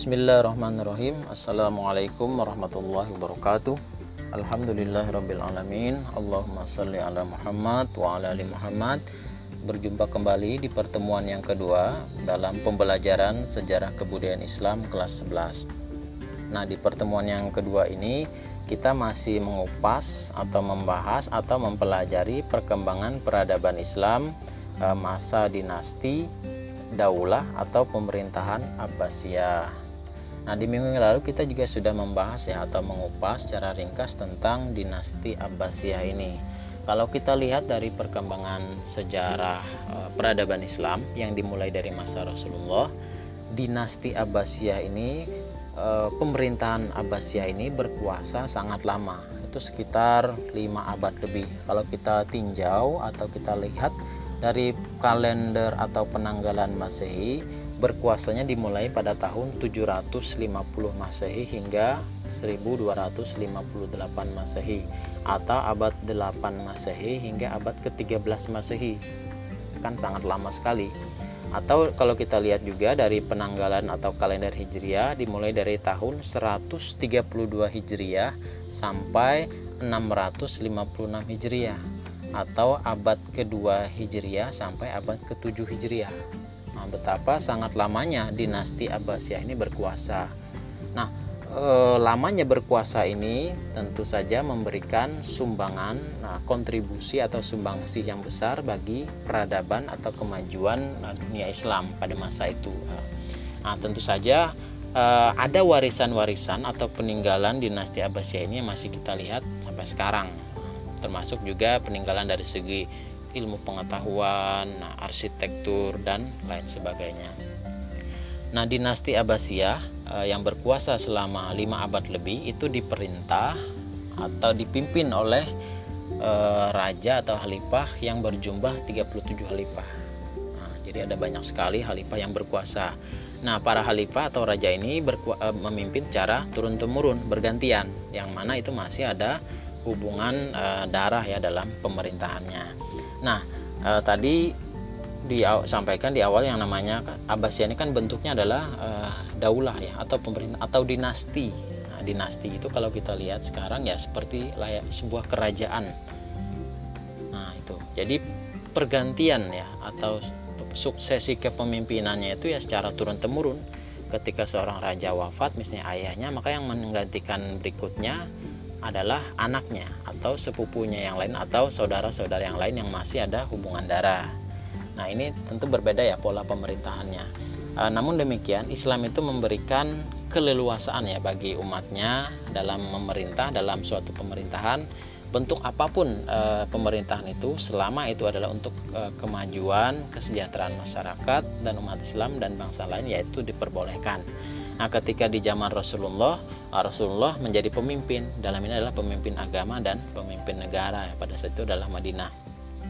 Bismillahirrahmanirrahim. Assalamualaikum warahmatullahi wabarakatuh. Alhamdulillahirrabbilalamin Allahumma salli ala Muhammad wa ala ali Muhammad. Berjumpa kembali di pertemuan yang kedua Dalam pembelajaran sejarah kebudayaan Islam kelas 11 Nah di pertemuan yang kedua ini Kita masih mengupas atau membahas atau mempelajari perkembangan peradaban Islam eh, Masa dinasti daulah atau pemerintahan Abbasiyah. Nah, di minggu yang lalu kita juga sudah membahas ya atau mengupas secara ringkas tentang dinasti Abbasiyah ini. Kalau kita lihat dari perkembangan sejarah e, peradaban Islam yang dimulai dari masa Rasulullah, dinasti Abbasiyah ini e, pemerintahan Abbasiyah ini berkuasa sangat lama. Itu sekitar 5 abad lebih. Kalau kita tinjau atau kita lihat dari kalender atau penanggalan Masehi berkuasanya dimulai pada tahun 750 Masehi hingga 1258 Masehi atau abad 8 Masehi hingga abad ke-13 Masehi kan sangat lama sekali atau kalau kita lihat juga dari penanggalan atau kalender Hijriah dimulai dari tahun 132 Hijriah sampai 656 Hijriah atau abad kedua Hijriah sampai abad ke-7 Hijriah. Nah, betapa sangat lamanya dinasti Abbasiyah ini berkuasa. Nah, e, lamanya berkuasa ini tentu saja memberikan sumbangan, nah, kontribusi atau sumbangsih yang besar bagi peradaban atau kemajuan nah, dunia Islam pada masa itu. Nah, tentu saja e, ada warisan-warisan atau peninggalan dinasti Abbasiyah ini yang masih kita lihat sampai sekarang termasuk juga peninggalan dari segi ilmu pengetahuan, nah, arsitektur dan lain sebagainya. Nah, dinasti Abbasiyah eh, yang berkuasa selama lima abad lebih itu diperintah atau dipimpin oleh eh, raja atau khalifah yang berjumlah 37 khalifah. Nah, jadi ada banyak sekali khalifah yang berkuasa. Nah, para khalifah atau raja ini berku- eh, memimpin cara turun temurun bergantian, yang mana itu masih ada hubungan uh, darah ya dalam pemerintahannya. Nah, uh, tadi disampaikan di awal yang namanya Abbasiyah ini kan bentuknya adalah uh, daulah ya atau pemerintah atau dinasti. Nah, dinasti itu kalau kita lihat sekarang ya seperti layak sebuah kerajaan. Nah, itu. Jadi pergantian ya atau suksesi kepemimpinannya itu ya secara turun temurun ketika seorang raja wafat misalnya ayahnya maka yang menggantikan berikutnya adalah anaknya atau sepupunya yang lain atau saudara-saudara yang lain yang masih ada hubungan darah. Nah, ini tentu berbeda ya pola pemerintahannya. E, namun demikian, Islam itu memberikan keleluasaan ya bagi umatnya dalam memerintah dalam suatu pemerintahan bentuk apa pun e, pemerintahan itu selama itu adalah untuk e, kemajuan kesejahteraan masyarakat dan umat Islam dan bangsa lain yaitu diperbolehkan. Nah, ketika di zaman Rasulullah, Rasulullah menjadi pemimpin. Dalam ini adalah pemimpin agama dan pemimpin negara. Pada saat itu adalah Madinah.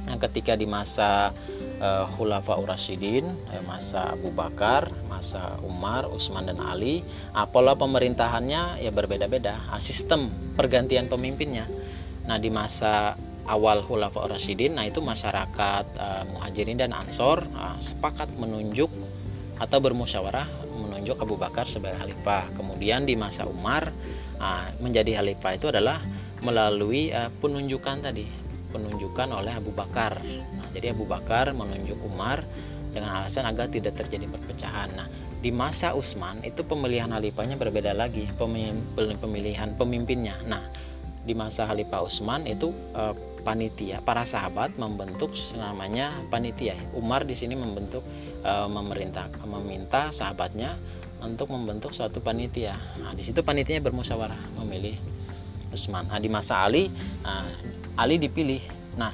Nah, ketika di masa uh, Khulafa Urasyidin, uh, masa Abu Bakar, masa Umar, Utsman dan Ali, pola pemerintahannya ya berbeda-beda. Uh, sistem pergantian pemimpinnya. Nah, di masa awal Khulafa Urasyidin, nah itu masyarakat uh, Muhajirin dan Ansor uh, sepakat menunjuk atau bermusyawarah menunjuk Abu Bakar sebagai khalifah. Kemudian di masa Umar nah, menjadi khalifah itu adalah melalui uh, penunjukan tadi, penunjukan oleh Abu Bakar. Nah, jadi Abu Bakar menunjuk Umar dengan alasan agar tidak terjadi perpecahan. Nah, di masa Utsman itu pemilihan khalifahnya berbeda lagi, pemilihan pemimpinnya. Nah, di masa Khalifah Utsman itu uh, panitia. Para sahabat membentuk namanya panitia. Umar di sini membentuk e, memerintah meminta sahabatnya untuk membentuk suatu panitia. Nah di situ panitianya bermusyawarah memilih Utsman nah di masa Ali nah, Ali dipilih. Nah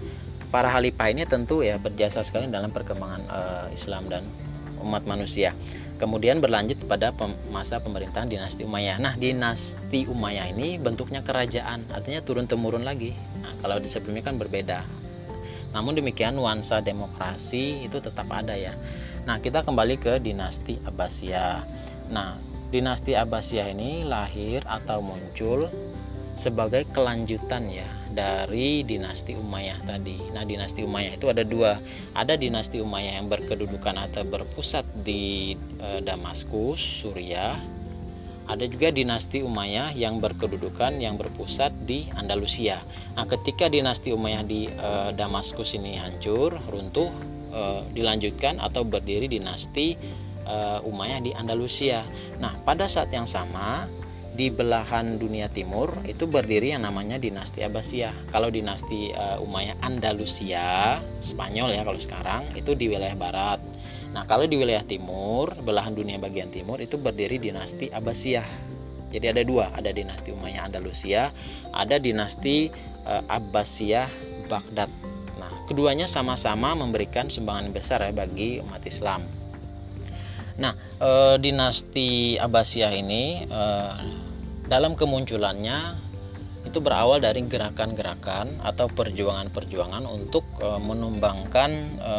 para khalifah ini tentu ya berjasa sekali dalam perkembangan e, Islam dan umat manusia. Kemudian berlanjut pada masa pemerintahan dinasti Umayyah. Nah, dinasti Umayyah ini bentuknya kerajaan, artinya turun temurun lagi. Kalau di sebelumnya kan berbeda. Namun demikian nuansa demokrasi itu tetap ada ya. Nah, kita kembali ke dinasti Abbasiyah. Nah, dinasti Abbasiyah ini lahir atau muncul sebagai kelanjutan ya dari dinasti Umayyah tadi. Nah, dinasti Umayyah itu ada dua. Ada dinasti Umayyah yang berkedudukan atau berpusat di e, Damaskus, Suriah. Ada juga dinasti Umayyah yang berkedudukan yang berpusat di Andalusia. Nah, ketika dinasti Umayyah di e, Damaskus ini hancur, runtuh, e, dilanjutkan atau berdiri dinasti e, Umayyah di Andalusia. Nah, pada saat yang sama di belahan dunia timur itu berdiri yang namanya dinasti Abbasiyah. Kalau dinasti e, Umayyah Andalusia, Spanyol ya kalau sekarang itu di wilayah barat. Nah, kalau di wilayah timur, belahan dunia bagian timur itu berdiri dinasti Abbasiyah. Jadi ada dua, ada dinasti Umayyah Andalusia, ada dinasti e, Abbasiyah Baghdad. Nah, keduanya sama-sama memberikan sumbangan besar ya bagi umat Islam. Nah, e, dinasti Abbasiyah ini e, dalam kemunculannya itu berawal dari gerakan-gerakan atau perjuangan-perjuangan untuk e, menumbangkan e,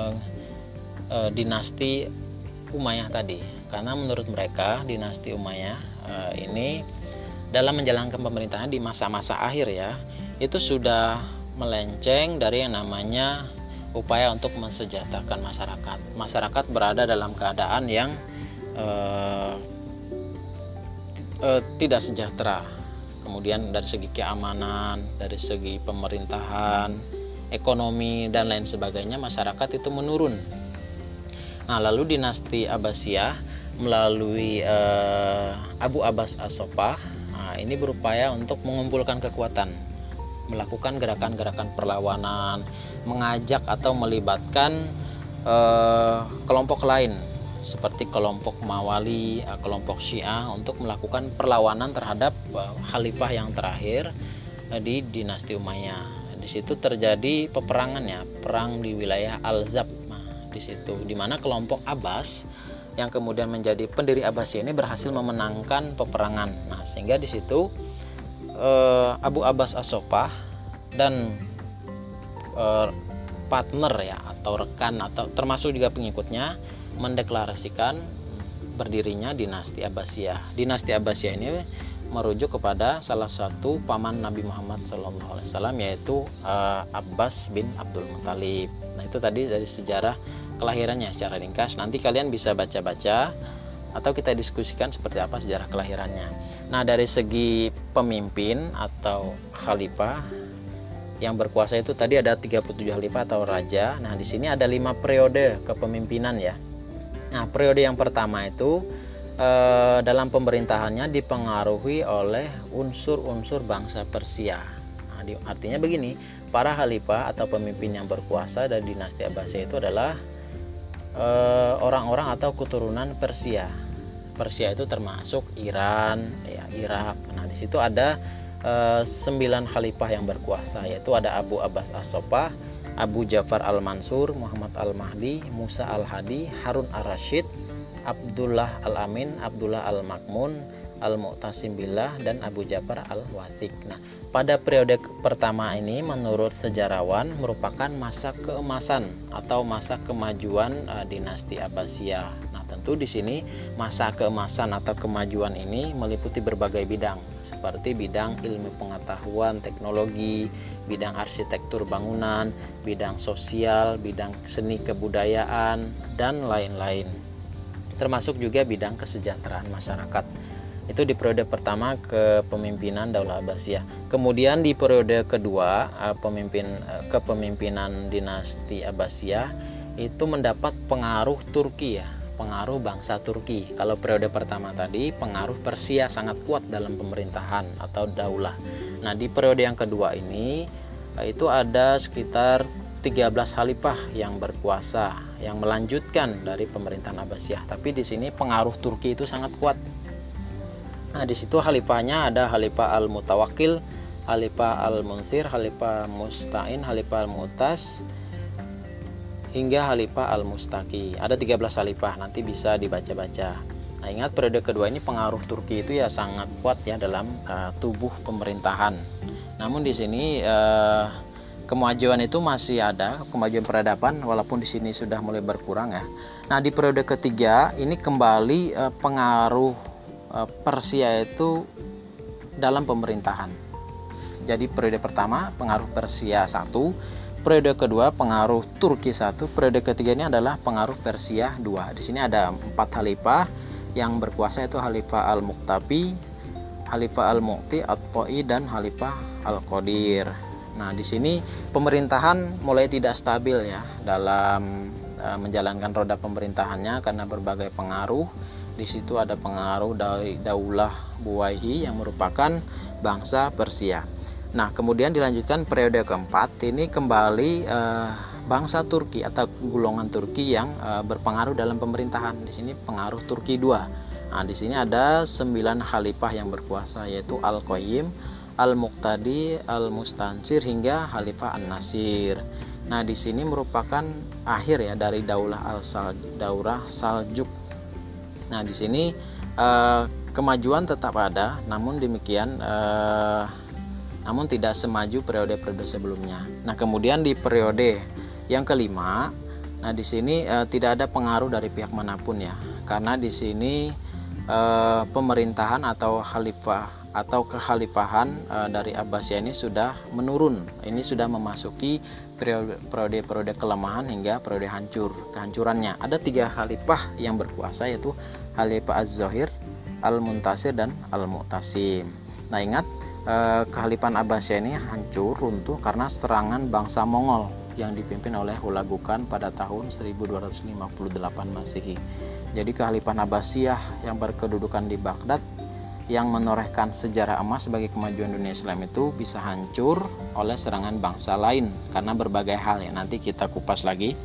e, dinasti Umayyah tadi karena menurut mereka dinasti Umayyah e, ini dalam menjalankan pemerintahan di masa-masa akhir ya itu sudah melenceng dari yang namanya upaya untuk mensejahterakan masyarakat. Masyarakat berada dalam keadaan yang e, e, tidak sejahtera. Kemudian dari segi keamanan, dari segi pemerintahan, ekonomi dan lain sebagainya masyarakat itu menurun Nah, lalu dinasti Abbasiyah melalui uh, Abu Abbas As-Sopah nah, ini berupaya untuk mengumpulkan kekuatan, melakukan gerakan-gerakan perlawanan, mengajak atau melibatkan uh, kelompok lain seperti kelompok Mawali, uh, kelompok Syiah untuk melakukan perlawanan terhadap khalifah yang terakhir di dinasti Umayyah. Di situ terjadi peperangan ya, perang di wilayah Al-Zab di situ di mana kelompok Abbas yang kemudian menjadi pendiri Abbasiyah ini berhasil memenangkan peperangan. Nah, sehingga di situ eh, Abu Abbas Asopah dan eh, partner ya atau rekan atau termasuk juga pengikutnya mendeklarasikan berdirinya dinasti Abbasiyah. Dinasti Abbasiyah ini merujuk kepada salah satu paman Nabi Muhammad SAW yaitu uh, Abbas bin Abdul Muthalib. Nah itu tadi dari sejarah kelahirannya secara ringkas. Nanti kalian bisa baca-baca atau kita diskusikan seperti apa sejarah kelahirannya. Nah, dari segi pemimpin atau khalifah yang berkuasa itu tadi ada 37 khalifah atau raja. Nah, di sini ada lima periode kepemimpinan ya. Nah, periode yang pertama itu eh, dalam pemerintahannya dipengaruhi oleh unsur-unsur bangsa Persia. Nah, artinya begini, para khalifah atau pemimpin yang berkuasa dari dinasti Abbasiyah itu adalah orang-orang atau keturunan Persia. Persia itu termasuk Iran, ya Irak. Nah di situ ada uh, sembilan khalifah yang berkuasa, yaitu ada Abu Abbas As-Sopah, Abu Ja'far Al-Mansur, Muhammad Al-Mahdi, Musa Al-Hadi, Harun Ar-Rasyid, Abdullah Al-Amin, Abdullah Al-Makmun, Al-Mu'tasim Billah dan Abu Ja'far Al-Watik. Nah, pada periode pertama ini menurut sejarawan merupakan masa keemasan atau masa kemajuan uh, dinasti Abbasiyah. Nah, tentu di sini masa keemasan atau kemajuan ini meliputi berbagai bidang seperti bidang ilmu pengetahuan, teknologi, bidang arsitektur bangunan, bidang sosial, bidang seni kebudayaan dan lain-lain. Termasuk juga bidang kesejahteraan masyarakat itu di periode pertama kepemimpinan Daulah Abbasiyah. Kemudian di periode kedua eh, pemimpin eh, kepemimpinan dinasti Abbasiyah itu mendapat pengaruh Turki ya, pengaruh bangsa Turki. Kalau periode pertama tadi pengaruh Persia sangat kuat dalam pemerintahan atau daulah. Nah, di periode yang kedua ini eh, itu ada sekitar 13 khalifah yang berkuasa yang melanjutkan dari pemerintahan Abbasiyah. Tapi di sini pengaruh Turki itu sangat kuat Nah, di situ khalifahnya ada Khalifah Al-Mutawakil, Khalifah Al-Munsir, Khalifah Mustain, Khalifah Al-Mutas, hingga Khalifah Al-Mustaki. Ada 13 khalifah, nanti bisa dibaca-baca. Nah, ingat periode kedua ini pengaruh Turki itu ya sangat kuat ya dalam uh, tubuh pemerintahan. Namun di sini uh, kemajuan itu masih ada, kemajuan peradaban walaupun di sini sudah mulai berkurang ya. Nah, di periode ketiga ini kembali uh, pengaruh Persia itu dalam pemerintahan. Jadi periode pertama pengaruh Persia satu, periode kedua pengaruh Turki satu, periode ketiga ini adalah pengaruh Persia dua. Di sini ada empat khalifah yang berkuasa itu Khalifah Al-Muktabi, Khalifah Al-Mukti, At-Toi dan Khalifah Al-Qadir. Nah, di sini pemerintahan mulai tidak stabil ya dalam uh, menjalankan roda pemerintahannya karena berbagai pengaruh. Di situ ada pengaruh dari Daulah Buwaihi yang merupakan bangsa Persia. Nah, kemudian dilanjutkan periode keempat ini kembali uh, bangsa Turki atau golongan Turki yang uh, berpengaruh dalam pemerintahan. Di sini pengaruh Turki dua. Nah, di sini ada sembilan khalifah yang berkuasa yaitu Al-Qayyim, Al-Muqtadi, Al-Mustansir hingga Khalifah An-Nasir. Nah, di sini merupakan akhir ya dari Daulah Al-Sal Daurah Saljuk. Nah, di sini eh, kemajuan tetap ada, namun demikian eh, namun tidak semaju periode-periode sebelumnya. Nah, kemudian di periode yang kelima, nah di sini eh, tidak ada pengaruh dari pihak mana pun ya. Karena di sini eh, pemerintahan atau khalifah atau kekhalifahan e, dari Abbasiyah ini sudah menurun. Ini sudah memasuki periode-periode kelemahan hingga periode hancur, kehancurannya. Ada tiga khalifah yang berkuasa yaitu Khalifah Az-Zahir, Al-Muntasir dan Al-Mu'tasim. Nah, ingat e, kekhalifahan Abbasiyah ini hancur runtuh karena serangan bangsa Mongol yang dipimpin oleh Hulagukan pada tahun 1258 Masehi. Jadi kekhalifahan Abbasiyah yang berkedudukan di Baghdad yang menorehkan sejarah emas sebagai kemajuan dunia Islam itu bisa hancur oleh serangan bangsa lain karena berbagai hal ya. Nanti kita kupas lagi.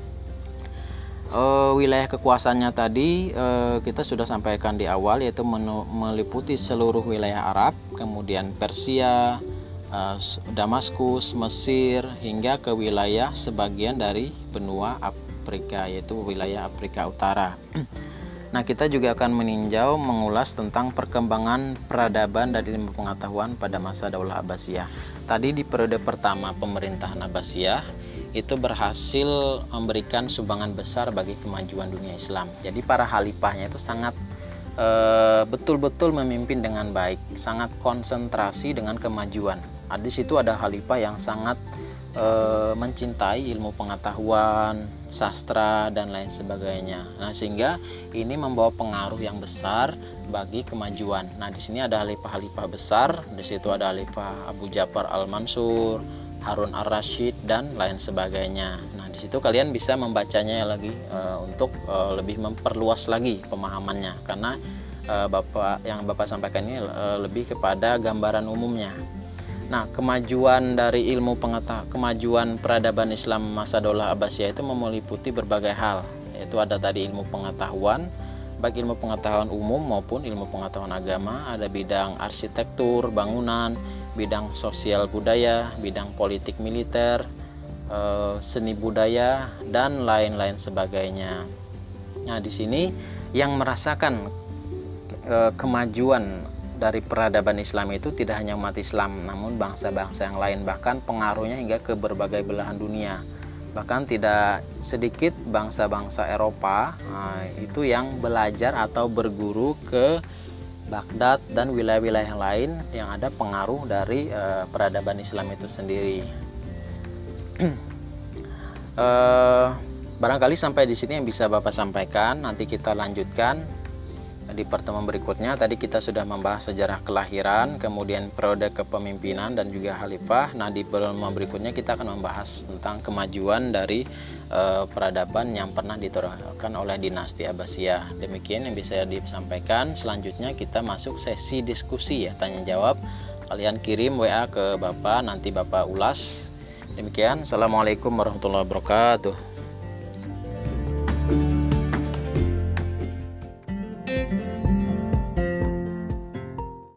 Uh, wilayah kekuasaannya tadi uh, kita sudah sampaikan di awal yaitu meliputi seluruh wilayah Arab kemudian Persia uh, Damaskus Mesir hingga ke wilayah sebagian dari benua Afrika yaitu wilayah Afrika Utara Nah, kita juga akan meninjau mengulas tentang perkembangan peradaban dan ilmu pengetahuan pada masa Daulah Abbasiyah. Tadi di periode pertama pemerintahan Abbasiyah itu berhasil memberikan sumbangan besar bagi kemajuan dunia Islam. Jadi para khalifahnya itu sangat eh, betul-betul memimpin dengan baik, sangat konsentrasi dengan kemajuan. Nah, di situ ada khalifah yang sangat e, mencintai ilmu pengetahuan, sastra dan lain sebagainya. Nah, sehingga ini membawa pengaruh yang besar bagi kemajuan. Nah, di sini ada halifah-halifah besar, di situ ada halifah Abu Ja'far Al-Mansur, Harun Ar-Rasyid dan lain sebagainya. Nah, di situ kalian bisa membacanya lagi e, untuk e, lebih memperluas lagi pemahamannya karena e, Bapak yang Bapak sampaikan ini lebih kepada gambaran umumnya. Nah, kemajuan dari ilmu pengetahuan, kemajuan peradaban Islam masa Daulah Abbasiyah itu meliputi berbagai hal, yaitu ada tadi ilmu pengetahuan, baik ilmu pengetahuan umum maupun ilmu pengetahuan agama, ada bidang arsitektur, bangunan, bidang sosial budaya, bidang politik militer, eh, seni budaya dan lain-lain sebagainya. Nah, di sini yang merasakan eh, kemajuan dari peradaban Islam itu tidak hanya umat Islam, namun bangsa-bangsa yang lain, bahkan pengaruhnya hingga ke berbagai belahan dunia. Bahkan tidak sedikit bangsa-bangsa Eropa nah, itu yang belajar atau berguru ke Baghdad dan wilayah-wilayah lain yang ada pengaruh dari uh, peradaban Islam itu sendiri. uh, barangkali sampai di sini yang bisa Bapak sampaikan. Nanti kita lanjutkan di pertemuan berikutnya tadi kita sudah membahas sejarah kelahiran, kemudian periode kepemimpinan dan juga khalifah. Nah, di pertemuan berikutnya kita akan membahas tentang kemajuan dari uh, peradaban yang pernah ditorahkan oleh dinasti Abbasiyah. Demikian yang bisa disampaikan. Selanjutnya kita masuk sesi diskusi ya, tanya jawab. Kalian kirim WA ke Bapak, nanti Bapak ulas. Demikian. Assalamualaikum warahmatullahi wabarakatuh.